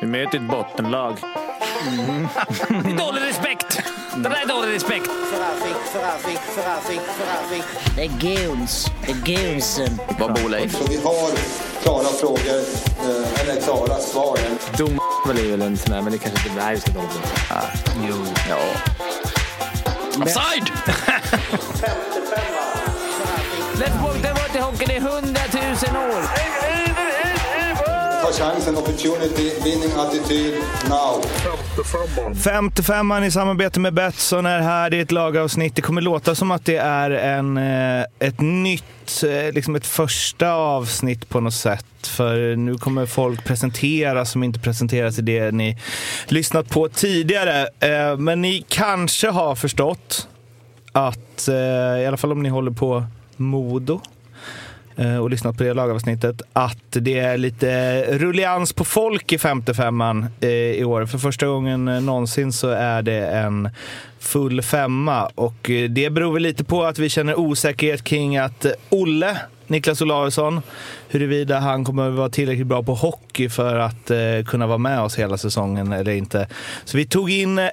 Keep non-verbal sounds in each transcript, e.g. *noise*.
Vi möter ett bottenlag. Mm. det är dålig respekt! Det där är dålig respekt. Det är guns. Det är gunsen. Vad bor Leif? Så vi har klara frågor, eh, eller klara svar. Dom är väl en sån där, men det kanske inte... Inte hålla på. Ah, jo. Ja. Offside! Släpp bort det bort i hockeyn i hundratusen år. Ta chansen, opportunity, winning attityd, now. 55an i samarbete med Betsson är här. Det är ett lagavsnitt. Det kommer låta som att det är en, eh, ett nytt, eh, liksom ett första avsnitt på något sätt. För nu kommer folk presentera som inte presenteras i det ni lyssnat på tidigare. Eh, men ni kanske har förstått att, i alla fall om ni håller på Modo, Eh, och lyssnat på det lagavsnittet, att det är lite rullians på folk i 55an eh, i år. För första gången eh, någonsin så är det en full femma och det beror väl lite på att vi känner osäkerhet kring att Olle Niklas Olausson, huruvida han kommer att vara tillräckligt bra på hockey för att eh, kunna vara med oss hela säsongen eller inte. Så vi tog in eh,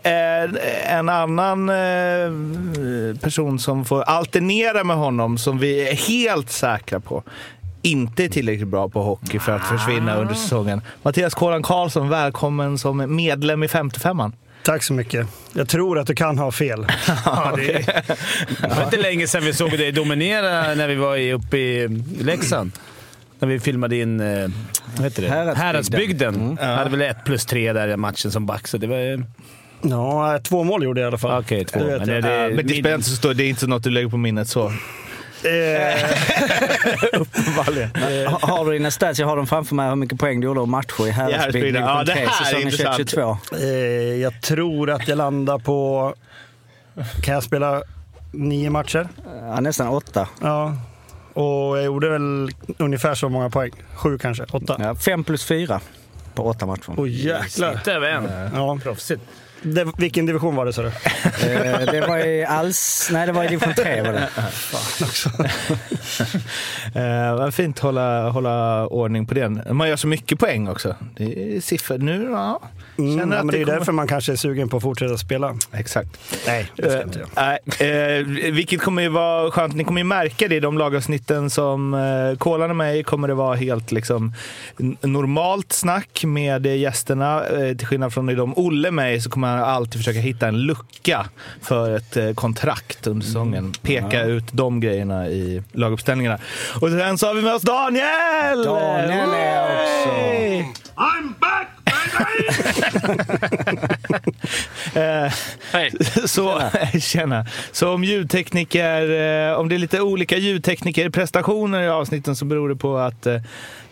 en annan eh, person som får alternera med honom som vi är helt säkra på inte är tillräckligt bra på hockey för att försvinna under säsongen. Mattias Kolan Karlsson, välkommen som medlem i 55an. Tack så mycket. Jag tror att du kan ha fel. *laughs* ja, det, det var inte länge sedan vi såg dig dominera när vi var uppe i Leksand. När vi filmade in eh, vad heter det? Häradsbygden. Häradsbygden. Mm. Jag hade väl ett plus tre där i matchen som back, så det var... Ja, två mål gjorde jag i alla fall. Okej, okay, två. Men det, det, men det spelar inte så stort. Det är inte något du lägger på minnet så. *laughs* Uppenbarligen. Har du dina stats? Jag har dem framför mig hur mycket poäng du gjorde och matcher i Häradsbygden ja, det här är intressant. 22. Eh, jag tror att jag landar på... Kan jag spela nio matcher? Ja, nästan åtta. Ja. Och jag gjorde väl ungefär så många poäng. Sju kanske, åtta. Ja, fem plus fyra på åtta matcher. Åh oh, jäklar. Snitt över en. Ja. Proffsigt. Det, vilken division var det sa du? Eh, det var i alls... Nej, det var i division 3 var det. *laughs* Fan också. *laughs* eh, vad fint att hålla, hålla ordning på den. Man gör så mycket poäng också. Det är siffror. Nu, ja. Mm, men det är kommer... därför man kanske är sugen på att fortsätta spela. Exakt. Nej, det ska uh, inte jag. Uh, vilket kommer ju vara skönt. Ni kommer ju märka det i de lagavsnitten som uh, Kolan och mig kommer det vara helt liksom normalt snack med gästerna. Uh, till skillnad från i de Olle mig så kommer han alltid försöka hitta en lucka för ett uh, kontrakt under säsongen. Mm. Peka ut de grejerna i laguppställningarna. Och sen så har vi med oss Daniel! Daniel är också... I'm back! *laughs* Hej! Så, *laughs* tjena. Så om ljudtekniker, eh, om det är lite olika ljudteknikerprestationer i avsnitten så beror det på att eh,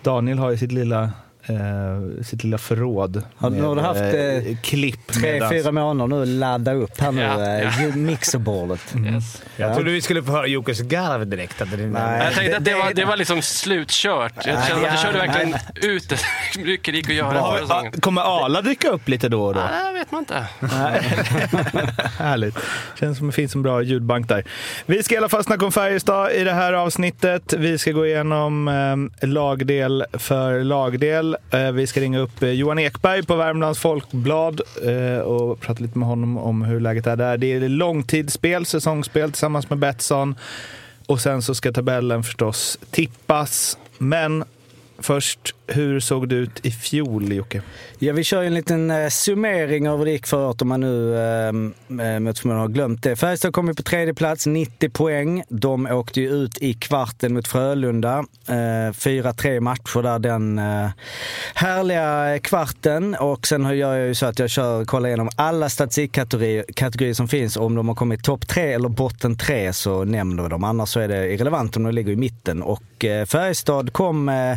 Daniel har ju sitt lilla eh, sitt lilla förråd. Har du, har du haft eh, klipp tre, fyra månader nu att ladda upp här nu, ja, ja. mixerbordet. *laughs* Mm. Yes. Jag ja. trodde vi skulle få höra Jockes garv direkt. Att det, Nej. Jag tänkte att det var, det var liksom slutkört. Jag kände att du körde verkligen ut det. *laughs* mycket det gick att göra ja, Kommer Ala dyka upp lite då och då? Nej, vet man inte. *laughs* Härligt. Känns som det finns en bra ljudbank där. Vi ska i alla fall snacka om Färjestad i det här avsnittet. Vi ska gå igenom eh, lagdel för lagdel. Eh, vi ska ringa upp eh, Johan Ekberg på Värmlands Folkblad eh, och prata lite med honom om hur läget är där. Det är långtidsspel, säsongsspel tillsammans med Betsson. Och sen så ska tabellen förstås tippas. Men först, hur såg det ut i fjol, Jocke? Ja, vi kör en liten eh, summering av hur det gick för året om man nu eh, eh mot förmodan har glömt det. Färjestad kom ju på tredje plats, 90 poäng. De åkte ju ut i kvarten mot Frölunda. Eh, 4-3 matcher där den eh, härliga kvarten. Och sen gör jag ju så att jag kör, kollar igenom alla statistikkategorier som finns. Om de har kommit topp tre eller botten tre så nämner vi dem. Annars så är det irrelevant om de ligger i mitten. Och eh, Färjestad kom eh,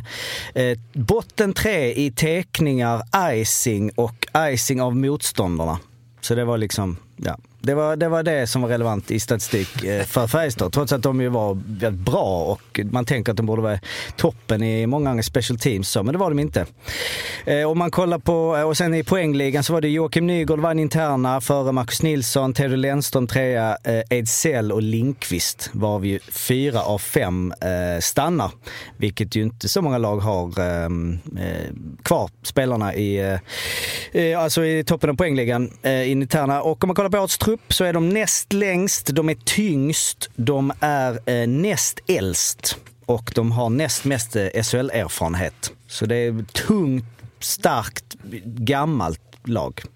eh botten tre i teckningar, icing och icing av motståndarna. Så det var liksom, ja. Det var, det var det som var relevant i statistik eh, för Färjestad. Trots att de ju var väldigt bra och man tänker att de borde vara toppen i många special teams. Så, men det var de inte. Eh, om man kollar på, eh, och sen i poängligan så var det Joakim Nygård vann interna före Marcus Nilsson, Theodor Lennström trea, Ejdsell och Linkvist var vi ju fyra av fem stannar. Vilket ju inte så många lag har kvar, spelarna i, alltså i toppen av poängligan i interna. Och om man kollar på årets trupp så är de näst längst, de är tyngst, de är eh, näst äldst och de har näst mest eh, SHL-erfarenhet. Så det är tungt, starkt, gammalt lag. *laughs*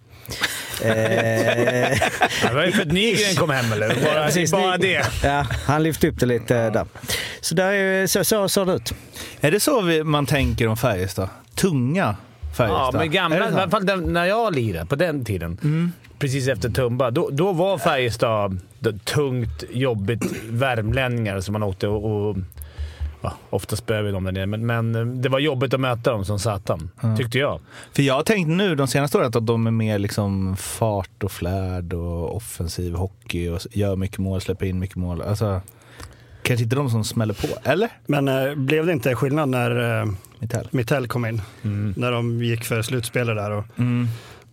Eh, Det var ju för att Nygren kom hem eller? Bara, Precis, bara det. Ja, han lyfte upp det lite där. Så där är, så, så såg det ut. Är det så vi, man tänker om Färjestad? Tunga Färjestad? Ja, men gamla, i alla fall när jag lirade på den tiden, precis efter Tumba, då, då var Färjestad det tungt, jobbigt värmlänningar som man åkte och... och ja, ofta spöade vi dem där nere, men, men eh, det var jobbigt att möta dem som satan, tyckte jag. För jag har tänkt nu de senaste åren att de är mer liksom fart och flärd och offensiv hockey och gör mycket mål, släpper in mycket mål. Alltså, kanske inte de som smäller på, eller? Men eh, blev det inte skillnad när eh, Mitell. Mittell kom in? När de gick för slutspelet där och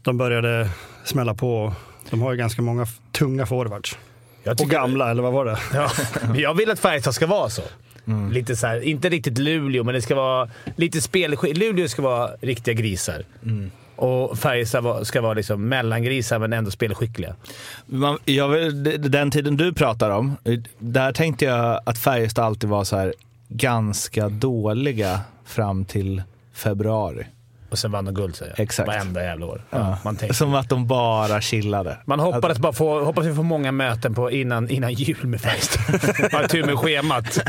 de började smälla på. De har ju ganska många tunga forwards. jag Och tycker- gamla, eller vad var det? Ja, jag vill att Färjestad ska vara så. Lite så här, inte riktigt Luleå, men det ska vara lite spelskick. Luleå ska vara riktiga grisar. Och Färjestad ska vara liksom mellangrisar, men ändå spelskickliga. Man, jag, den tiden du pratar om, där tänkte jag att Färjestad alltid var så här ganska dåliga fram till februari. Och sen vann de guld, säger jag. Exakt. Varenda jävla år. Ja, man, tänker. Som att de bara chillade. man hoppades bara få, hoppas vi får många möten på innan, innan jul med Färjestad. *laughs* Har tur med schemat.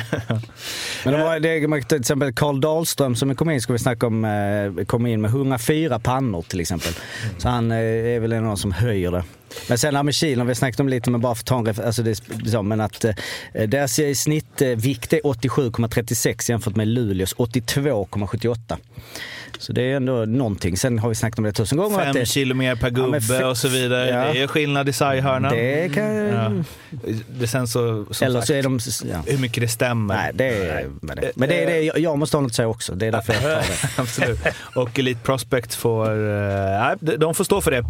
Men det var det, man- till exempel Karl Dahlström som kom in, ska vi snacka om, eh, kom in med 104 pannor till exempel. Så han eh, är väl en av de som höjer det. Men sen med Kilen, vi snackat om lite, men bara för att ta en ref- alltså det, är så, men att eh, deras eh, snittvikt är 87,36 jämfört med Luleås 82,78. Så det är ändå någonting. Sen har vi snackat om det tusen gånger. Fem det, kilo mer per Ja, gubbe fe- och så vidare. Ja. Det är skillnad i sarghörnan. det kan... Ja. Det sen så, Eller sagt, så är de... Ja. hur mycket det stämmer. Nej, det är, men det, men det är det jag- måste ha något att säga också. Det är därför jag tar det. *laughs* Absolut. Och Elite Prospect får, eh, nej, de- får stå för det.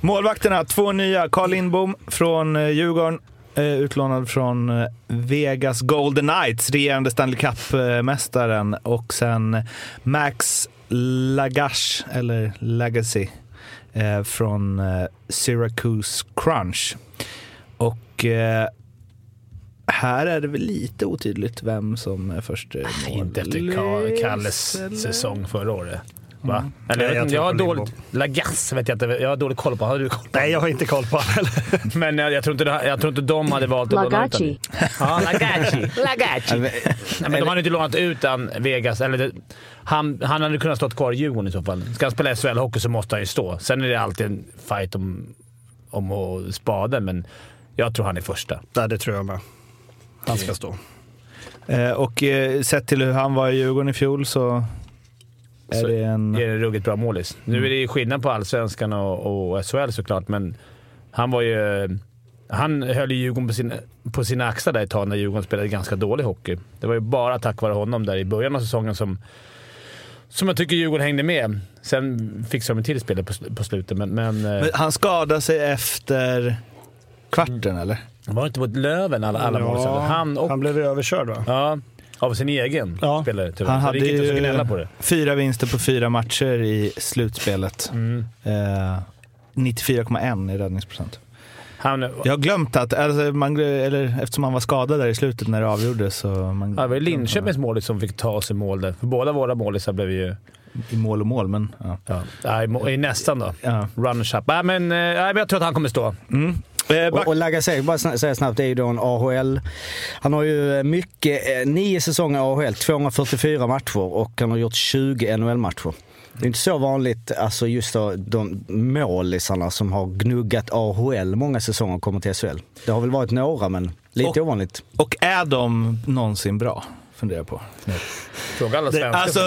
Målvakterna, två nya. Carl Lindbom från eh, Djurgården. eh, Utlånad från Vegas Golden Knights, regerande Stanley Cup-mästaren. Och sen Max Lagash, eller Legacy, eh, från eh, Syracuse Crunch. Och eh, här är det väl lite otydligt vem som är först eh, Inte efter Kalles säsong förra året. Va? Eller, Nej, jag, jag har dåligt... Lindbom. Lagas vet jag inte. Jag har dålig koll på. Har du koll på? Nej, jag har inte koll på honom heller. *laughs* Men jag, jag, tror inte, jag tror inte de hade valt att låna ut Lagaci. Ja, Lagaci. Lagaci. *laughs* Nej, men de hade inte lånat ut Vegas. Eller det, han, han hade kunnat stå kvar i Djurgården i så fall. Ska han spela SHL-hockey så måste han ju stå. Sen är det alltid en fight om, om att spada, men jag tror han är första. Nej, det tror jag med. Han ska stå. Eh, och eh, sett till hur han var i Djurgården i fjol så är Så det en... Det är en ruggigt bra målis. Nu är det ju skillnad på allsvenskan och, och SHL såklart, men han var ju... Han höll ju Djurgården på, sin, på sina axlar där ett tag när Djurgården spelade ganska dålig hockey. Det var ju bara tack vare honom där i början av säsongen som, som jag tycker Djurgården hängde med. Sen fixade de till spelet på, på slutet, men... men, eh, Men han skadade sig efter kvarten eller? var det inte mot Löven alla, alla mål? Ja, Han och... han blev ju överkörd va? Ja, av sin egen Ja. spelare tyvärr. Han hade ju gnälla på det. fyra vinster på fyra matcher i slutspelet. Mm. Eh, 94,1 i räddningsprocent. Han, Jag har glömt att, alltså, man, eller, eftersom han var skadad där i slutet när det avgjordes så... Man, Ja, det var Linköpings målis som fick ta i mål där. För båda våra målisar blev ju... I mål och mål, men... Ja. Ja, i, i nästan då. Ja. Runners up. Nej, men, men jag tror att han kommer stå. Mm. Eh, Och, och Lagasse, bara säga snabbt, det är ju då en AHL. Han har ju mycket, eh, nio säsonger AHL, 244 matcher och han har gjort 20 NHL-matcher. Det är inte så vanligt, alltså just då, de målisarna som har gnuggat AHL många säsonger kommer till SHL. Det har väl varit några, men lite Och- ovanligt. och är de någonsin bra? Funderar jag på. Fråga alla svenskar. Alltså,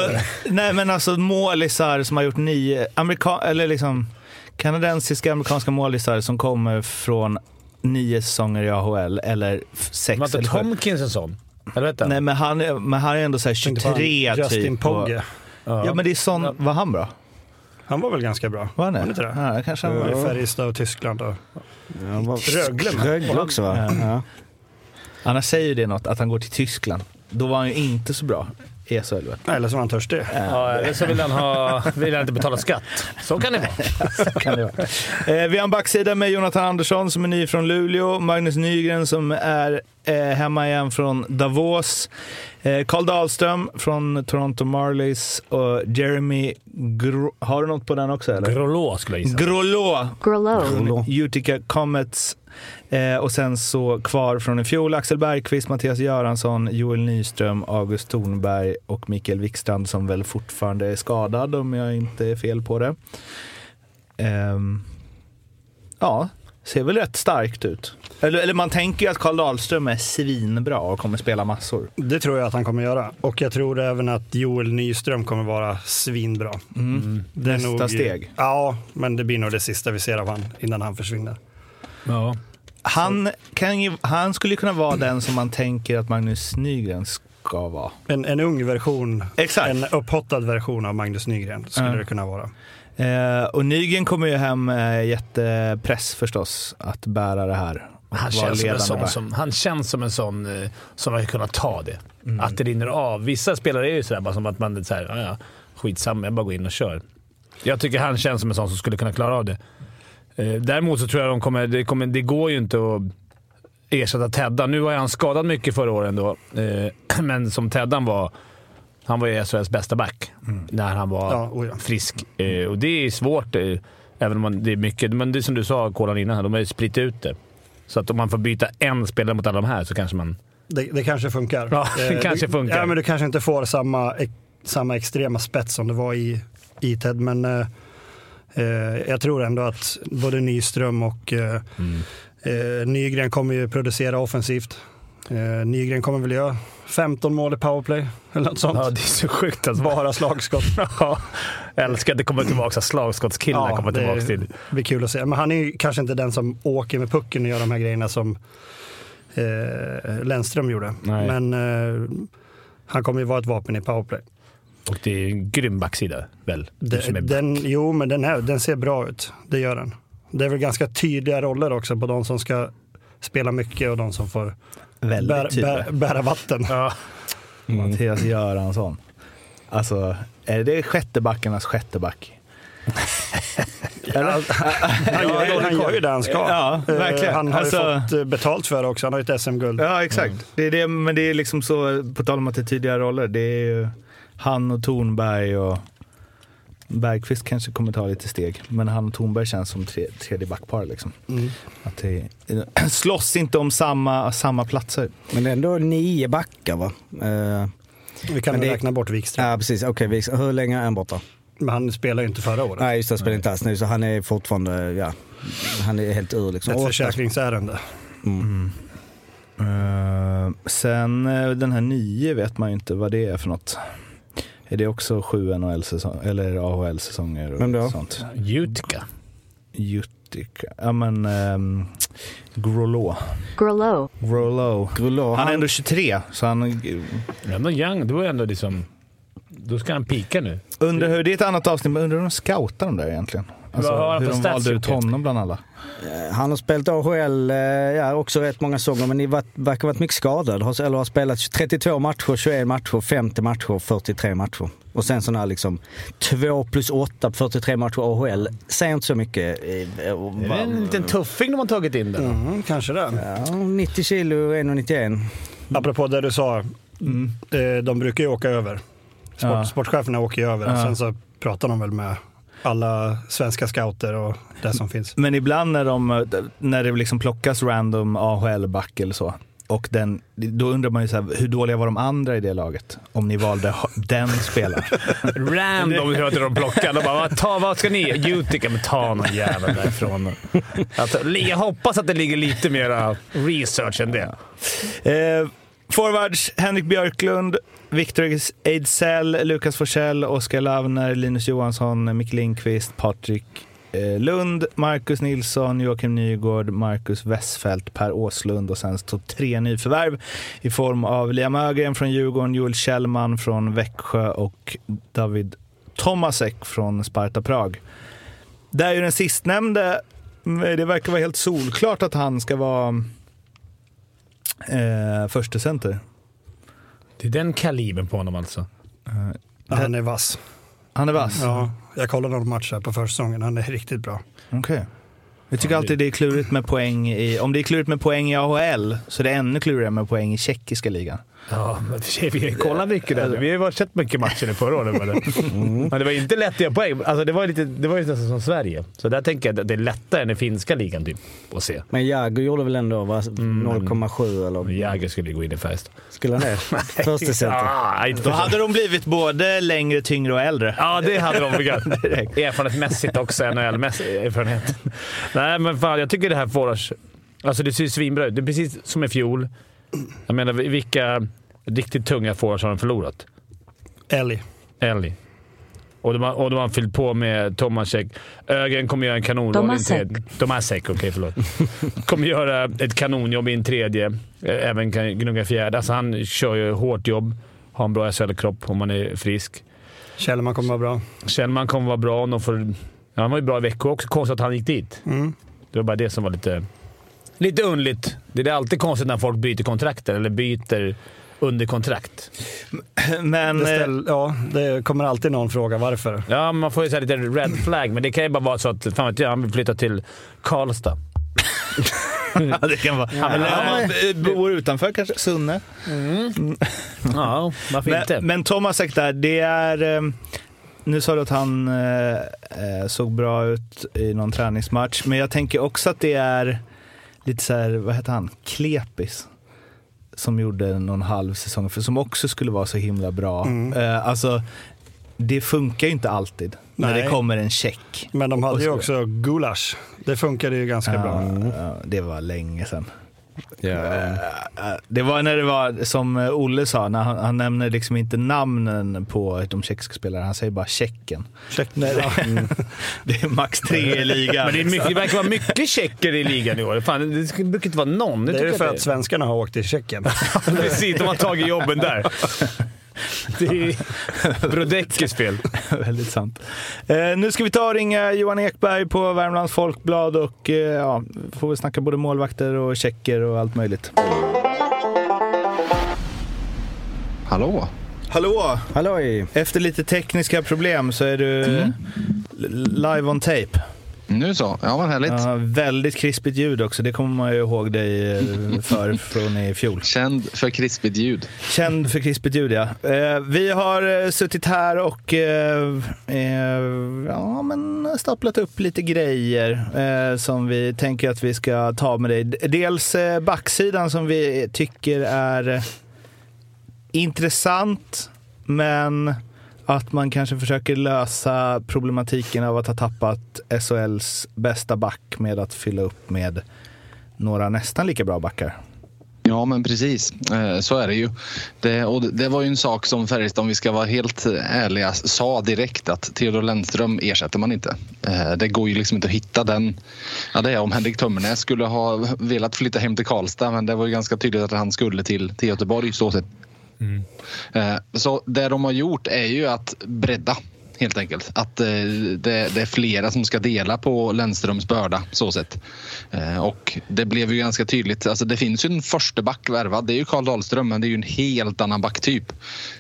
nej men alltså målisar som har gjort nio, amerika- eller liksom kanadensiska amerikanska målisar som kommer från nio säsonger i AHL eller sex Var inte. Tomkins en sån? Eller? Nej, men han, är- men han är ändå så här Tänkte på han, 23 Justin typ. och- Pogge. Ja, men det är sån, var han bra? Han var väl ganska bra? Var han det? inte det? Ja, kanske han var i. Färjestad och Tyskland. Och... Ja, var- Rögle. Rögle också va? Ja. Annars säger ju det något, att han går till Tyskland. Då var han ju inte så bra i SHL. Eller så var han törstig. Ja, eller så vill han, ha, vill han inte betala skatt. Så kan det vara. *laughs* kan det vara. Eh, vi har en backsida med Jonathan Andersson som är ny från Luleå, Magnus Nygren som är eh, hemma igen från Davos, eh, Carl Dahlström från Toronto Marlies och Jeremy Gro- Har du något på den också eller? Grolå skulle jag gissa. Grolå Grelot. Utica Comets. Eh, och sen så kvar från i fjol Axel Bergqvist, Mattias Göransson, Joel Nyström, August Thornberg och Mikael Wikstrand som väl fortfarande är skadad om jag inte är fel på det. Ehm, ja, ser väl rätt starkt ut. Eller, eller man tänker ju att Karl Dahlström är svinbra och kommer spela massor. Det tror jag att han kommer göra. Och jag tror även att Joel Nyström kommer vara svinbra. Mm. Nästa steg. Ja, men det blir nog det sista vi ser av han innan han försvinner. Ja. Han, kan ju, han skulle ju kunna vara den som man tänker att Magnus Nygren ska vara. En, en ung version, Exakt. en upphottad version av Magnus Nygren skulle Ja. det kunna vara. Eh, och Nygren kommer ju hem med jättepress förstås att bära det här. Han känns, som en sån, som, han känns som en sån eh, som har kunnat ta det. Mm. Att det rinner av. Vissa spelare är ju sådär bara som att man är såhär, ja, ja, skitsamma, jag bara går in och kör. Jag tycker han känns som en sån som skulle kunna klara av det. Eh, däremot så tror jag de kommer, det, kommer, det går ju inte att ersätta Teddan. Nu var han skadad mycket förra året ändå, eh, *clears throat* men som Teddan var, han var ju SHLs bästa back när han var Ja, oh ja. frisk. Eh, och det är svårt, även om man, det är mycket. Men det är som du sa, Kolan innan, de har ju spritt ut det. Så att om man får byta en spelare mot alla de här så kanske man... Det, det kanske funkar. Ja, *laughs* det Eh, kanske funkar. Ja, men du kanske inte får samma, samma extrema spets som det var i, i Ted, men eh, jag tror ändå att både Nyström och eh, Mm. eh, Nygren kommer ju producera offensivt. Eh, Nygren kommer väl göra 15 mål i powerplay eller något sånt. Ja, det är så sjukt alltså. Bara slagskott. *laughs* Ja, jag älskar att det kommer tillbaka. Slagskottskillarna kommer det tillbaka till. blir kul att se. Men han är ju kanske inte den som åker med pucken och gör de här grejerna som eh, Lennström gjorde. Nej. Men eh, han kommer ju vara ett vapen i powerplay. Och det är en grym backsida väl? Den, back. den, jo, men den, är, den ser bra ut. Det gör den. Det är väl ganska tydliga roller också på de som ska spela mycket och de som får bära, tydlig. bära, bära vatten. Ja, *laughs* Mattias Göransson. Alltså, är det sjättebackarnas sjätteback? Eller? *laughs* Han, gör, ju- han gör ju det han ska. Ja, Eh, verkligen. Han har Alltså- ju fått eh, betalt för det också. Han har ju ett SM-guld. Ja, exakt. Det är det, men det är liksom så, på tal om att det är tydliga roller, det är ju han och Tornberg och Bergqvist kanske kommer ta lite steg, men han och Tornberg känns som tre, tredje backpar. Liksom. Mm. Att det, *clears throat* slåss inte om samma, samma platser. Men det är ändå nio backar va? Eh, Vi kan det- räkna bort Wikström. ja precis, okej. vi- hur länge är han borta? Men han spelar ju inte förra året. Nej just det, han spelar inte alls nu så han är fortfarande, ja, han är helt ur liksom. Ett försäkringsärende. Mm. Eh, sen eh, den här nio vet man ju inte vad det är för något. Är det också sju NHL-säsonger eller AHL-säsonger och Vem då? sånt? Utica. Utica. Ja men um, Grolå. Grelot. Grolå. Grullo, Han är ändå 23 så han Ändå young. Du är ändå liksom... Då ska han pika nu. undrar hur, det är ett annat avsnitt, men undrar hur de scoutar dem där egentligen? Alltså, har hur för de valde ut honom bland alla. Han har spelat AHL, eh, ja också rätt många säsonger men ni verkar varit mycket skadad. Har, eller har spelat 32 matcher, 21 matcher, 50 matcher, 43 matcher. Och sen sådana här liksom 2 plus 8 på 43 matcher AHL. Säger inte så mycket. eh, Är det va- en liten tuffing de har tagit in där? Mm, kanske det. Ja, 90 kilo, 1,91. Apropå det du sa, eh, de brukar ju åka över. Sport, Ja. Sportcheferna åker ju över. Ja. Sen så pratar de väl med alla svenska scouter och det som finns. Men ibland när, de, när det liksom plockas random AHL-back eller så, och den, då undrar man ju så här, hur dåliga var de andra i det laget? Om ni valde den spelaren. *laughs* Random hör till de plockar. De bara, vad, ta, vad ska ni? Utica, men ta någon jävel därifrån. Alltså, jag hoppas att det ligger lite mera research än det. Eh, forwards, Henrik Björklund, Victor Ejdsell, Lukas Forsell, Oskar Lavner, Linus Johansson, Micke Lindqvist, Patrik eh, Lund, Marcus Nilsson, Joakim Nygård, Marcus Westfält, Per Åslund och sen så tre nyförvärv i form av Liam Ögren från Djurgården, Joel Kjellman från Växjö och David Tomasek från Sparta Prag. Där är ju den sistnämnde, det verkar vara helt solklart att han ska vara eh, första center. Det är den kalibern på honom alltså. Han är vass. Han är vass? Ja, jag kollade någon match här på försäsongen. Han är riktigt bra. Okej. Jag tycker alltid det är klurigt med poäng i, om det är klurigt med poäng i AHL så är det ännu klurigare med poäng i tjeckiska ligan. Ja, men vi kollar mycket där. Vi har ju sett mycket matcher i förra året. Men det, Mm. men det var inte lätt att göra poäng. Alltså, det var lite, det var ju nästan som Sverige. Så där tänker jag att det är lättare än i finska ligan typ, att se. Men Jagr gjorde väl ändå va? 0,7 eller? Jäger skulle gå in i Färjestad. Skulle han det? *laughs* Första center. Ah, inte Då hade de blivit både längre, tyngre och äldre. Ja, det hade de. *laughs* Erfarenhetsmässigt också, NHL-erfarenhet. Nej, men fan jag tycker det här forwards... Alltså det ser svinbra ut. Det är precis som i fjol. Jag menar, vilka riktigt tunga forwards har de förlorat? Ellie. Ellie. Och de, har, och de har fyllt på med Tomasek. Ögren kommer göra en kanonjobb i en Tomasek. tredje. Tomasek, okej förlåt. kommer göra ett kanonjobb i en tredje. Eh, Även kan gnugga fjärde. Alltså han kör ju hårt jobb. Har en bra SHL-kropp om man är frisk. Kjellman kommer vara bra. Kjellman kommer vara bra. De får, ja, han var ju bra i Växjö också. Konstigt att han gick dit. Mm. Det var bara det som var lite, lite underligt. Det är alltid konstigt när folk byter kontrakt eller byter under kontrakt. Men Det, eh, ställ, ja, det kommer alltid någon fråga varför. Ja, man får ju säga lite red flag, men det kan ju bara vara så att fan vet jag, han vill flytta till Karlstad. *laughs* ja, det kan vara... Eller om man eh, bor utanför kanske, Sunne. Ja, varför inte? Men, men Tomasek där, det är... eh, Nu sa du att han såg bra ut i någon träningsmatch, men jag tänker också att det är lite så här, vad heter han, Klepis. Som gjorde någon halv säsong, för som också skulle vara så himla bra. Eh, alltså, det funkar ju inte alltid när Nej. det kommer en check. Men de hade ju så- också gulasch. Det funkade ju ganska bra. Ja, det var länge sedan. Ja. Eh, Det var när det var, som Olle sa, när han, han nämner liksom inte namnen på de tjeckiska spelarna, han säger bara checken. Check. Nej, det, *laughs* det är max tre i ligan. Men det, är mycket, det verkar vara mycket tjecker i ligan i år. Fan, det brukar inte vara någon. Det är tycker ju jag för det att svenskarna har åkt till Tjeckien. *laughs* Precis, de har tagit jobben där. *laughs* Det är *laughs* Brodeckis fel. *laughs* Väldigt sant. Eh, nu ska vi ta och ringa Johan Ekberg på Värmlands Folkblad och eh, ja, får vi snacka både målvakter och checker och allt möjligt. Hallå? Hallå! Halloj! Efter lite tekniska problem så är du Mm. live on tape. Nu så. Ja, vad härligt. Ja, väldigt krispigt ljud också. Det kommer man ju ihåg dig eh, för *laughs* från i fjol. Känd för krispigt ljud. Känd för krispigt ljud, ja. Eh, vi har eh, suttit här och ja, men staplat upp lite grejer som vi tänker att vi ska ta med dig. Dels backsidan som vi tycker är intressant, men att man kanske försöker lösa problematiken av att ha tappat SHLs bästa back med att fylla upp med några nästan lika bra backar. Ja, men precis. Eh, så är det ju. Det, och det- var ju en sak som Färjestad, om vi ska vara helt ärliga, sa direkt att Theodor Lennström ersätter man inte. Eh, det går ju liksom inte att hitta den. Ja, det är om Henrik Tömmernes skulle ha velat flytta hem till Karlstad, men det var ju ganska tydligt att han skulle till, till Göteborg. Så, sett. Mm. Eh, så det de har gjort är ju att bredda helt enkelt. Att eh, det, det är flera som ska dela på Lennströms börda så sett. Eh, och det blev ju ganska tydligt. Alltså det finns ju en första back värvad. Det är ju Karl Dahlström men det är ju en helt annan backtyp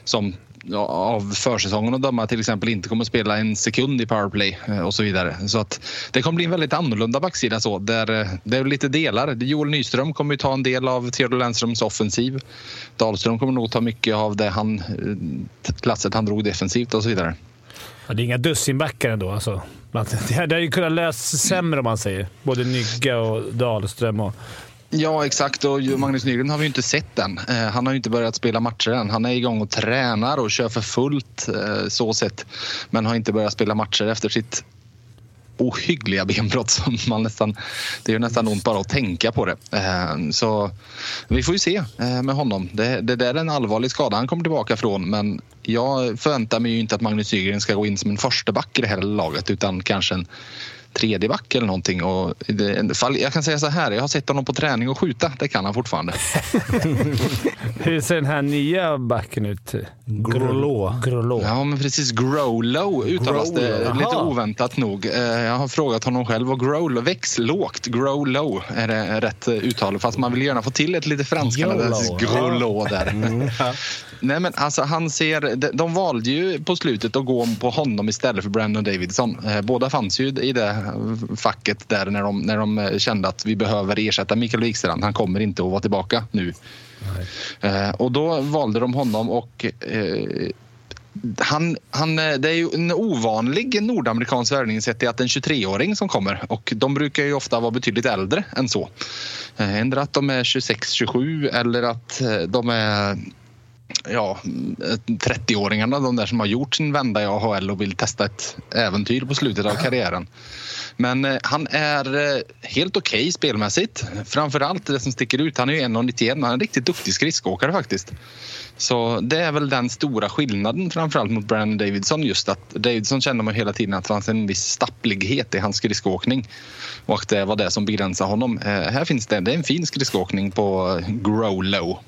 som av försäsongen att döma till exempel inte kommer att spela en sekund i powerplay eh, och så vidare. Så att det kommer bli en väldigt annorlunda backsida så där eh, det är lite delar. Joel Nyström kommer ju ta en del av Theodor Lennströms offensiv. Dahlström kommer nog ta mycket av det han, eh, klasset han drog defensivt och så vidare. Ja, det är inga dussinbackar ändå. Alltså. *laughs* Det hade ju kunnat lösa sämre om man säger. Både Nygga och Dahlström. Och... Ja, exakt. Och Magnus Nygren har vi ju inte sett än. Eh, han har ju inte börjat spela matcher än. Han är igång och tränar och kör för fullt eh, så sett. Men har inte börjat spela matcher efter sitt ohyggliga benbrott som man nästan... Det gör nästan ont bara att tänka på det. Eh, så vi får ju se med honom. Det, det där är en allvarlig skada han kommer tillbaka från men jag förväntar mig ju inte att Magnus Nygren ska gå in som en första back i det här laget utan kanske en tredje back eller någonting. Och jag kan säga så här, jag har sett honom på träning och skjuta. Det kan han fortfarande. *laughs* Hur ser den här nya backen ut? Grolå. Grolå. Ja, men precis. Growlow uttalas det lite oväntat nog. Eh, Jag har frågat honom själv och Growlow, väx lågt, grow low är det rätt uttal. Fast man vill gärna få till ett lite YOLO. growlow där. *laughs* Nej, men alltså, han ser, de, de valde ju på slutet att gå på honom istället för Brandon Davidson. Eh, Båda fanns ju i det facket där när de, när de eh, kände att vi behöver ersätta Mikael Wikstrand. Han kommer inte att vara tillbaka nu. Eh, och då valde de honom och eh, han, han, det är ju en ovanlig nordamerikansk värvning sett till att det är en 23-åring som kommer och de brukar ju ofta vara betydligt äldre än så. Ändå att de är 26-27 eller att de är ja, 30-åringarna, de där som har gjort sin vända i AHL och vill testa ett äventyr på slutet av karriären. Men eh, han är eh, helt okej spelmässigt. Framför allt det som sticker ut, han är ju 1,91. Han är en riktigt duktig skridskoåkare faktiskt. Så det är väl den stora skillnaden framförallt mot Brandon Davidson. Just att Davidson kände man hela tiden att det fanns en viss stapplighet i hans skridskoåkning. Och att det var det som begränsade honom. Eh, här finns det, det är en fin skridskoåkning på Growlow.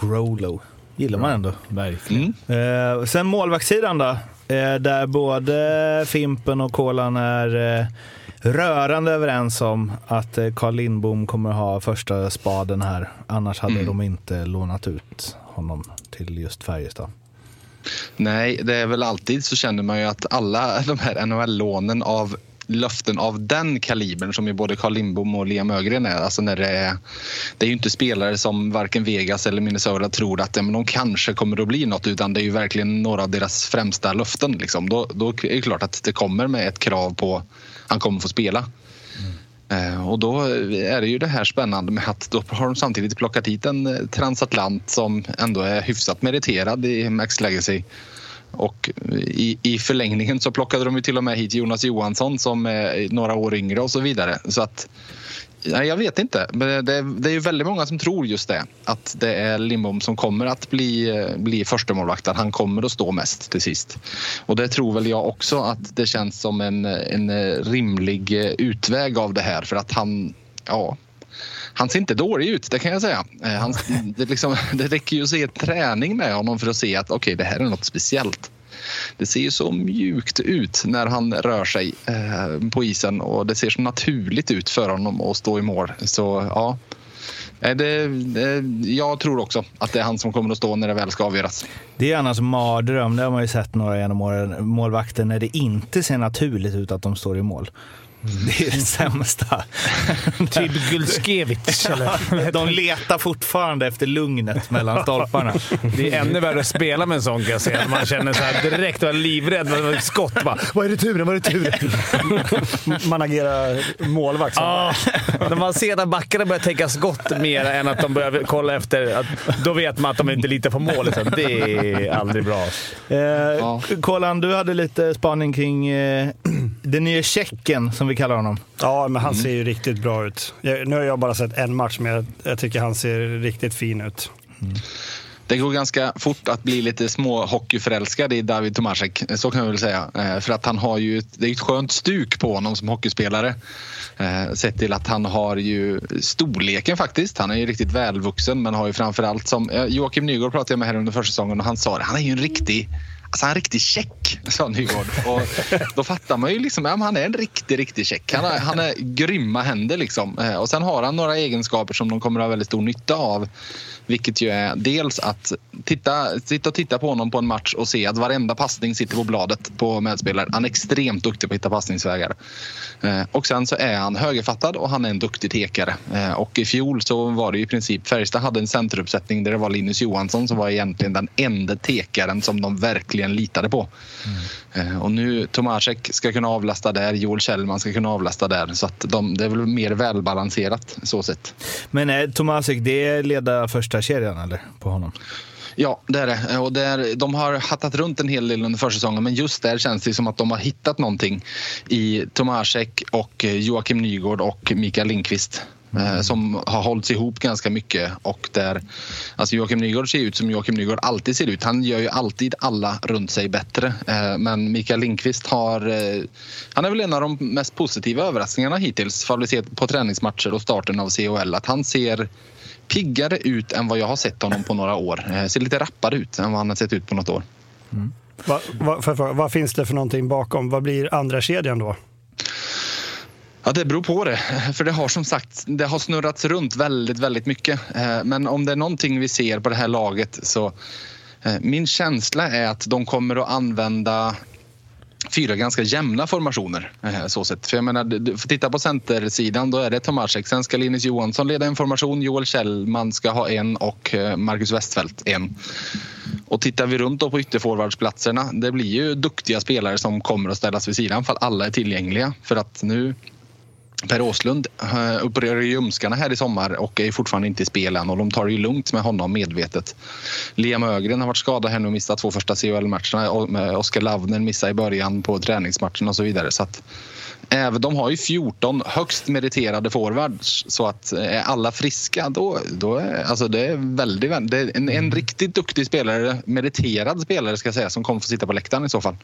Growlow. Gillar man ändå. Verkligen. Eh, sen målvaktssidan då. Eh, där både Fimpen och Kolan är eh, rörande överens om att eh, Carl Lindbom kommer ha första spaden här. Annars hade de inte lånat ut honom till just Färjestad. Nej, det är väl alltid så känner man ju att alla de här NHL-lånen av löften av den kalibern som ju både Carl Lindbom och Liam Ögren är. Alltså när det, är det är ju inte spelare som varken Vegas eller Minnesota tror att ja, men de kanske kommer att bli något utan det är ju verkligen några av deras främsta löften. Liksom. Då, då är det klart att det kommer med ett krav på han kommer få spela. Eh, och då är det ju det här spännande med att då har de samtidigt plockat hit en eh, transatlant som ändå är hyfsat meriterad i Max Legacy. Och i, i förlängningen så plockade de ju till och med hit Jonas Johansson som är några år yngre och så vidare. Så att Nej, jag vet inte. Men det, det är ju väldigt många som tror just det. Att det är Lindbom som kommer att bli, bli förstemålvakt. Han kommer att stå mest till sist. Och det tror väl jag också att det känns som en, en rimlig utväg av det här. För att han, ja, han ser inte dålig ut, det kan jag säga. Eh, han, det, liksom, *laughs* det räcker ju att se träning med honom för att se att okej, det här är något speciellt. Det ser ju så mjukt ut när han rör sig eh, på isen och det ser så naturligt ut för honom att stå i mål. Så ja, eh, det, det, jag tror också att det är han som kommer att stå när det väl ska avgöras. Det är annars mardröm. Det har man ju sett några genom åren. Målvakter när det inte ser naturligt ut att de står i mål. Det är det sämsta. *laughs* Typ Gulskevich. eller? De letar fortfarande efter lugnet mellan stolparna. Det är ännu värre att spela med en sån kan jag säga. Man känner så här direkt, var livrädd. Ett skott bara. Vad är returen? Vad är returen? *laughs* Man agerar målvakt. Ja, när man ser att backarna börjar tänka skott mer än att de börjar kolla efter. Att, då vet man att de inte litar på mål. Liksom. Det är aldrig bra. Eh, Kolan, du hade lite spaning kring eh, den nya Tjecken, som vi kallar honom. Ja, men han ser ju riktigt bra ut. Jag, nu har jag bara sett en match, men jag, jag tycker han ser riktigt fin ut. Det går ganska fort att bli lite små hockeyförälskad i David Tomasek. Så kan jag väl säga. Eh, För att han har ju ett, det är ett skönt stuk på honom som hockeyspelare. Eh, Sett till att han har ju storleken faktiskt. Han är ju riktigt välvuxen men har ju framförallt som eh, Joakim Nygård pratade jag med här under försäsongen och han sa det. Han är ju en riktig Alltså han är riktigt check, sa Nygård. Och då fattar man ju liksom, ja, han är en riktig, riktig check. Han har, han är grymma händer liksom. Eh, och sen har han några egenskaper som de kommer att ha väldigt stor nytta av. Vilket ju är dels att titta, sitta och titta på honom på en match och se att varenda passning sitter på bladet på medspelare. Han är extremt duktig på att hitta passningsvägar. Eh, Och sen så är han högerfattad och han är en duktig tekare. Eh, Och i fjol så var det i princip Färjestad hade en centeruppsättning där det var Linus Johansson som var egentligen den enda tekaren som de verkligen litade på. Eh, Och nu Tomasek ska kunna avlasta där, Joel Kjellman ska kunna avlasta där. Så att de, det är väl mer välbalanserat så sett. Men Tomasek, det är leda första kedjan eller? På honom? Ja, det är det. Och där, de har hattat runt en hel del under försäsongen men just där känns det som att de har hittat någonting i Tomasek och eh, Joakim Nygård och Mikael Lindqvist. eh, som har hållits ihop ganska mycket och där alltså Joakim Nygård ser ut som Joakim Nygård alltid ser ut. Han gör ju alltid alla runt sig bättre. Eh, men Mikael Lindqvist har... Han är väl en av de mest positiva överraskningarna hittills, för vi ser på träningsmatcher och starten av CHL, att han ser piggare ut än vad jag har sett honom på några år. Eh, ser lite rappare ut än vad han har sett ut på något år. Vad vad- för- för- vad finns det för någonting bakom? Vad blir andra kedjan då? Ja, det beror på det. *laughs* För det har som sagt det har snurrats runt väldigt, väldigt mycket. Eh, Men om det är någonting vi ser på det här laget så eh, min känsla är att de kommer att använda fyra ganska jämna formationer. Eh, så sett. För jag menar, du- får titta på centersidan, då är det Tomasek. Sen ska Linus Johansson leda en formation, Joel Kjellman ska ha en och eh, Marcus Westfeldt en. Och tittar vi runt då på ytterforwardsplatserna, det blir ju duktiga spelare som kommer att ställas vid sidan för att alla är tillgängliga. För att nu Per Åslund opererar ju ljumskarna här i sommar och är fortfarande inte i spel än och de tar det ju lugnt med honom medvetet. Liam Ögren har varit skadad här nu och missat två första CHL-matcherna. Oskar Lavner missade i början på träningsmatchen och så vidare. Så att, även, de har ju 14 högst meriterade forwards så att eh, är alla friska då, då är alltså det är väldigt, det är en, en riktigt duktig spelare, meriterad spelare ska jag säga, som kommer få sitta på läktaren i så fall.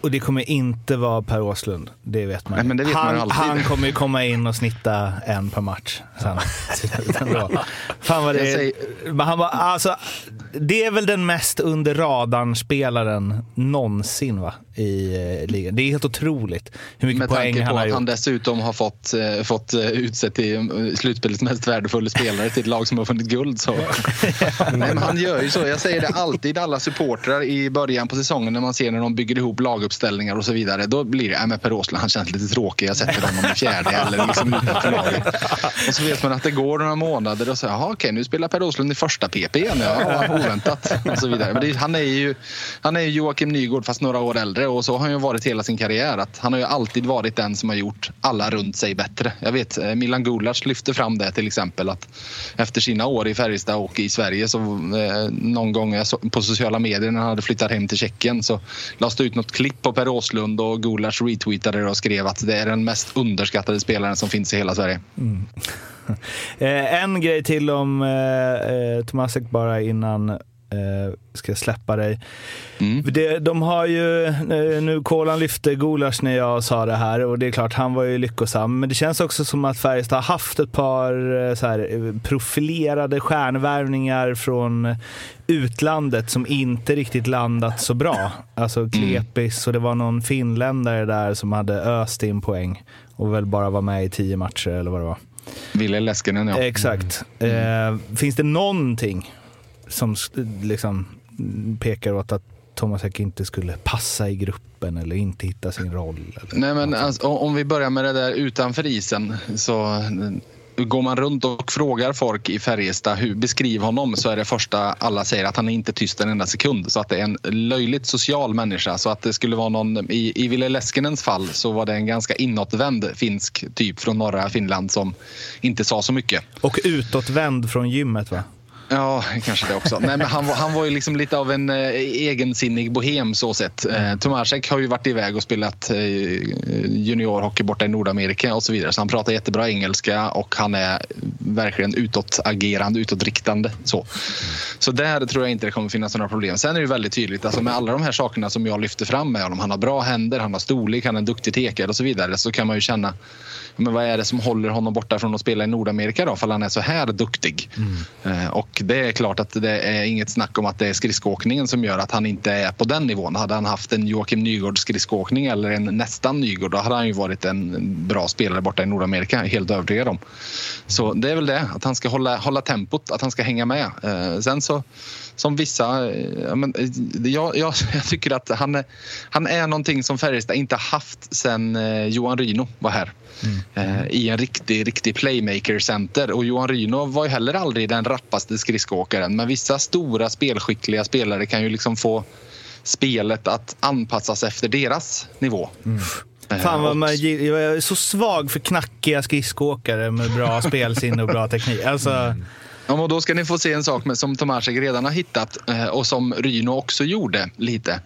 Och det kommer inte vara Per Åslund, det vet man. Nej, det vet man han, alltid. han kommer ju komma in och snitta en per match sen. *laughs* Fan vad det är. Men Han var, alltså, det är väl den mest under radarn-spelaren någonsin va? i eh, ligan. Det är helt otroligt hur mycket Med poäng tanke han på har att gjort. han dessutom har fått, eh, fått eh, utsett till slutspelets mest värdefulla spelare till ett lag som har vunnit guld. Så. Nej, *laughs* men han gör ju så. Jag säger det alltid alla supportrar i början på säsongen när man ser när de bygger ihop laguppställningar och så vidare. Då blir det, men Per Åslund han känns lite tråkig. Jag sätter honom i fjärde eller liksom utanför laget. Och så vet man att det går några månader och så, jaha okej nu spelar Per Åslund i första PP igen. Ja, oväntat. Och så vidare. Men det, han är ju han är ju Joakim Nygård fast några år äldre och så har han ju varit hela sin karriär. Att han har ju alltid varit den som har gjort alla runt sig bättre. Jag vet eh, Milan Gulac lyfte fram det till exempel att efter sina år i Färjestad och i Sverige så eh, någon gång eh, på sociala medier när han hade flyttat hem till Tjeckien så lades det ut något klipp på Per Åslund och Gulac retweetade det och skrev att det är den mest underskattade spelaren som finns i hela Sverige. Mm. *laughs* en grej till om eh, eh, Tomasek bara innan eh, ska släppa dig. Det, de har ju, eh, nu Kolan lyfte Gulasch när jag sa det här och det är klart han var ju lyckosam. Men det känns också som att Färjestad har haft ett par eh, så här, eh, profilerade stjärnvärvningar från utlandet som inte riktigt landat så bra. Alltså Klepis och det var någon finländare där som hade öst in poäng och väl bara var med i tio matcher eller vad det var. Ville Leskinen ja. Exakt. Eh, finns det någonting som liksom pekar åt att Thomas Häck inte skulle passa i gruppen eller inte hitta sin roll? Nej, men alltså, om vi börjar med det där utanför isen så går man runt och frågar folk i Färjestad hur beskriv honom så är det första alla säger att han är inte tyst en enda sekund. Så att det är en löjligt social människa. Så att det skulle vara någon, i, i Ville Leskinens fall så var det en ganska inåtvänd finsk typ från norra Finland som inte sa så mycket. Och utåtvänd från gymmet va? Ja, kanske det också. Nej, men han, var, han var ju liksom lite av en eh, egensinnig bohem så sett. Eh, Tomasek har ju varit iväg och spelat eh, juniorhockey borta i Nordamerika och så vidare. Så han pratar jättebra engelska och han är verkligen utåtagerande, utåtriktande. Så. så där tror jag inte det kommer finnas några problem. Sen är det väldigt tydligt, alltså med alla de här sakerna som jag lyfter fram med honom. Han har bra händer, han har storlek, han är en duktig tekare och så vidare. Så kan man ju känna, men vad är det som håller honom borta från att spela i Nordamerika då? För han är så här duktig. Eh, Och det är klart att det är inget snack om att det är skridskoåkningen som gör att han inte är på den nivån. Hade han haft en Joakim Nygård skridskoåkning eller en nästan Nygård då hade han ju varit en bra spelare borta i Nordamerika, helt övertygad om. Så det är väl det, att han ska hålla, hålla tempot, att han ska hänga med. Eh, Sen så som vissa... eh, men, eh, jag, jag, *laughs* jag tycker att han är, han är någonting som Färjestad inte haft sen eh, Johan Ryno var här. Eh, I en riktig, riktig playmaker-center. Och Johan Ryno var ju heller aldrig den rappaste skridskoåkaren. Men vissa stora spelskickliga spelare kan ju liksom få spelet att anpassas efter deras nivå. Eh, Fan vad man, jag är så svag för knackiga skridskoåkare med bra *laughs* spelsinne och bra teknik. Alltså, Ja, och då ska ni få se en sak med, som Tomasek redan har hittat eh, och som Ryno också gjorde lite.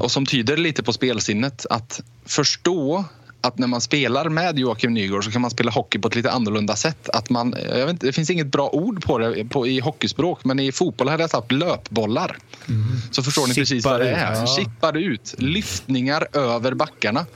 Och som tyder lite på spelsinnet. Att förstå att när man spelar med Joakim Nygård så kan man spela hockey på ett lite annorlunda sätt. Att man, jag vet inte, det finns inget bra ord på det på, i hockeyspråk men i fotboll hade jag sagt löpbollar. Så förstår ni precis vad det är. ut. Chippar ut, lyftningar över backarna.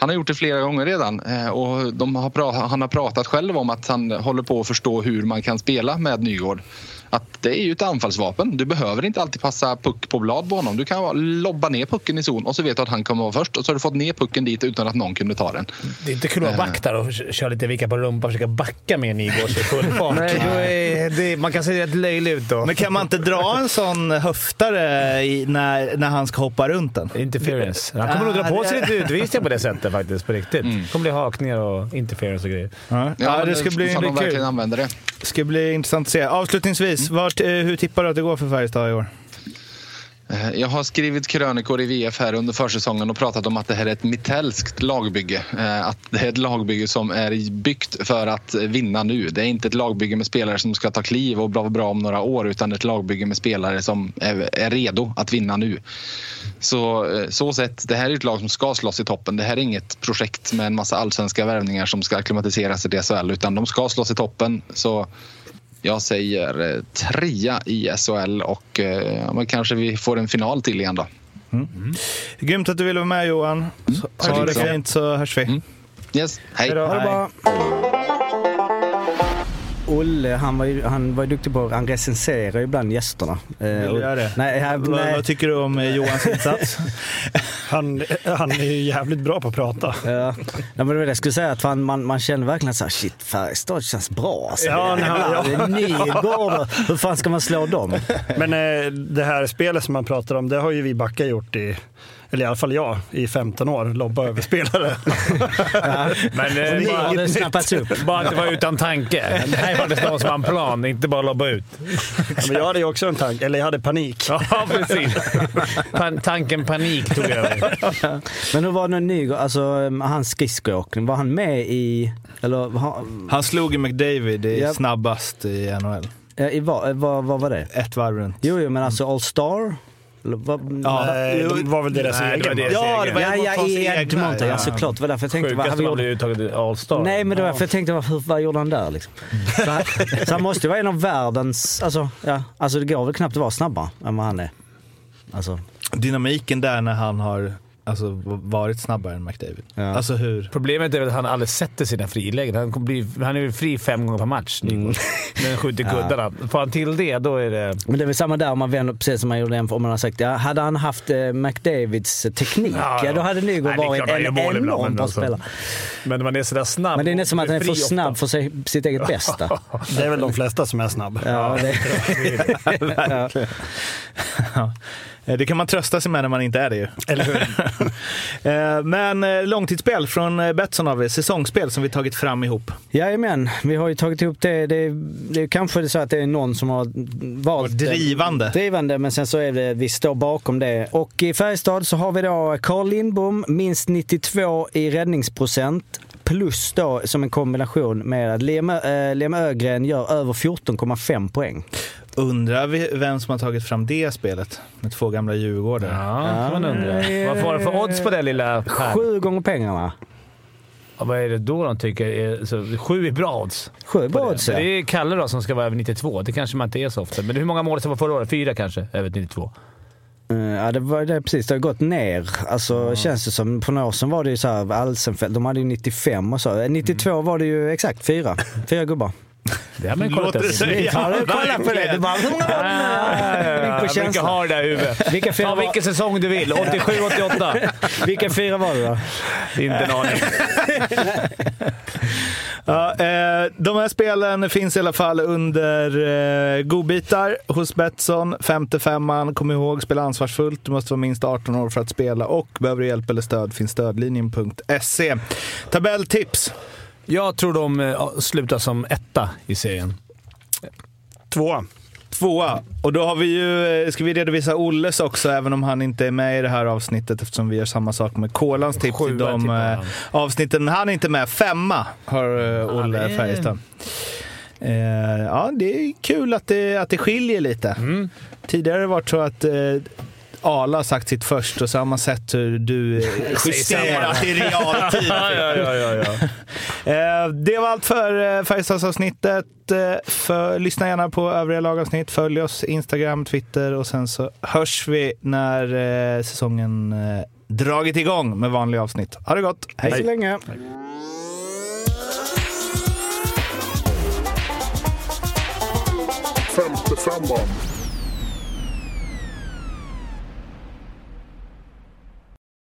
Han har gjort det flera gånger redan eh, och de har pra- han har pratat själv om att han håller på att förstå hur man kan spela med Nygård. Att det är ju ett anfallsvapen. Du behöver inte alltid passa puck på blad på honom. Du kan lobba ner pucken i zon och så vet du att han kommer vara först och så har du fått ner pucken dit utan att någon kunde ta den. Det är inte kul att vara back där och köra lite vicka på rumpan och försöka backa med Nygårds i full fart. Nej. Då är det, man kan se rätt löjlig ut då. Men kan man inte dra en sån höftare i, när, när han ska hoppa runt den? Interference. Han kommer nog dra på sig lite utvisningar på det sättet faktiskt, på riktigt. Det kommer bli hakningar och interference och grejer. Ja, ja det ska bli, kul. det. ska bli intressant att se. Avslutningsvis, vart, eh, hur tippar du att det går för Färjestad i år? Eh, jag har skrivit krönikor i VF här under försäsongen och pratat om att det här är ett mitellskt lagbygge. Eh, att det är ett lagbygge som är byggt för att vinna nu. Det är inte ett lagbygge med spelare som ska ta kliv och vara bra om några år utan ett lagbygge med spelare som är, redo att vinna nu. Så, så sett, det här är ett lag som ska slåss i toppen. Det här är inget projekt med en massa allsvenska värvningar som ska akklimatiseras i DSL utan de ska slåss i toppen. Så jag säger eh, trea i SHL och eh, ja, men kanske vi får en final till igen då. Grymt att du ville vara med Johan. Så, ha det tack. fint så hörs vi. Yes, hej. Hej då. Ha det bra. Olle, han var ju, han var ju duktig på han recenserar ju ibland gästerna. Eh, Vill du göra det? Nej, här, Vad, nej. vad tycker du om eh, Johans *laughs* insats? Han, han är ju jävligt bra på att prata. Ja. Men det var det jag skulle säga, att fan, man, man känner verkligen så här, shit Färjestad känns bra. Alltså. Ja, nej, ja. Det är Nygård, *laughs* hur fan ska man slå dem? Men eh, det här spelet som man pratar om, det har ju vi backar gjort i, eller i alla fall jag, i 15 år. Lobba över spelare. *laughs* Men eh, bara, det snappats upp. bara att det var utan tanke. *laughs* Det här var det som har en plan, inte bara lobba ut. Men jag hade ju också en tanke, eller jag hade panik. Ja, precis. Pan- tanken panik tog över. *laughs* Men hur var det med Nygård, alltså um, hans skridskoåkning, var han med i, eller ha, Han slog ju McDavid i Japp. snabbast i NHL. eh, i vad, vad, vad var det? Ett varv runt. Jo, jo men alltså All Star? Vad- Ja. Nej, det var väl deras Nej, det var egen. Ja, det var Ja, ja, Edmontons i egna, Edmonton, ja såklart. Det var därför jag tänkte, vad, Sjukast vad man gjorde uttaget All-Star. Nej, men det var därför jag tänkte, vad, vad gjorde han där liksom? Så han, *laughs* så han måste ju vara en av världens, alltså, ja, alltså det går väl knappt att vara snabbare än vad han är. Alltså, Dynamiken där när han har alltså, varit snabbare än McDavid. Ja. Alltså hur... Problemet är att han aldrig sätter sina frilägen. Han, bli, han är ju fri fem gånger per match. Nygård. Men skjuter *laughs* kuddarna. Får han till det, då är det... men det är väl samma där om man vänder, precis som man gjorde om man har sagt, ja, hade han haft eh, McDavids teknik, ja, Ja, ja. då hade Nygård varit en men bra alltså- spelare. Men man är sådär snabb. Men det är nästan som att han är för snabb för sig, sitt eget *laughs* bästa. Det är väl de flesta som är snabb. Ja, det, ja. *laughs* Eh, Det kan man trösta sig med när man inte är det ju. Eller hur? *laughs* Eh, Men eh, långtidsspel från Betsson har vi, säsongsspel som vi tagit fram ihop. Jajamän, vi har ju tagit ihop det. Det är, det är kanske så att det är någon som har valt... Drivande. Drivande, men sen så är det, vi står bakom det. Och i Färjestad så har vi då Carl Lindbom, minst 92 i räddningsprocent. Plus då som en kombination med att Liam, äh, Liam Ögren gör över 14,5 poäng. Undrar vi vem som har tagit fram det spelet med två gamla djurgårdare. Ja, kan man undra. Vad får det för odds på det lilla? här? Sju gånger pengarna. Ja, vad är det då de tycker? Är, så, sju är bra odds. Sju bra på det. odds, Men ja. Det är Kalle då som ska vara över 92. Det kanske man inte är så ofta. Men hur många mål som var förra året? Fyra kanske? Över 92. Eh, Ja, det var det precis. Det har gått ner. Alltså känns det som. För några år sedan var det ju så här, Alsenfelt, de hade ju 95 och så. Eh, 92 var det ju exakt fyra. Fyra gubbar. Det har man ju kollat Låter upp. det säga. har kollat på det. Du bara, Jag brukar ha det där i huvudet. *laughs* Vilka fyra Ta var- vilken säsong du vill. 87, 88. *laughs* Vilka fyra var det då? Inte en aning. *laughs* Ja, eh, de här spelen finns i alla fall under eh, godbitar hos Betsson. Femte femman, kom ihåg, spela ansvarsfullt. Du måste vara minst 18 år för att spela och behöver du hjälp eller stöd finns stödlinjen.se. Tabelltips. Jag tror de eh, slutar som etta i serien. Tvåa. Tvåa. Och då har vi ju, eh, ska vi redovisa Olles också, även om han inte är med i det här avsnittet eftersom vi gör samma sak med Kolans tips i Sjua de tippar eh, han. avsnitten. Han är inte med. Femma har eh, Olle är- Färjestad. Eh, ja, det är kul att det, att det skiljer lite. Mm. Tidigare har det varit så att eh, Ala har sagt sitt först och så har man sett hur du eh, *laughs* justerat i realtid. *laughs* ja, ja, ja, ja, ja. Eh, Det var allt för eh, Färjestadsavsnittet. För, lyssna gärna på övriga lagavsnitt. Följ oss Instagram, Twitter och sen så hörs vi när säsongen dragit igång med vanliga avsnitt. Ha det gott! Hej! Så länge. Femte femman.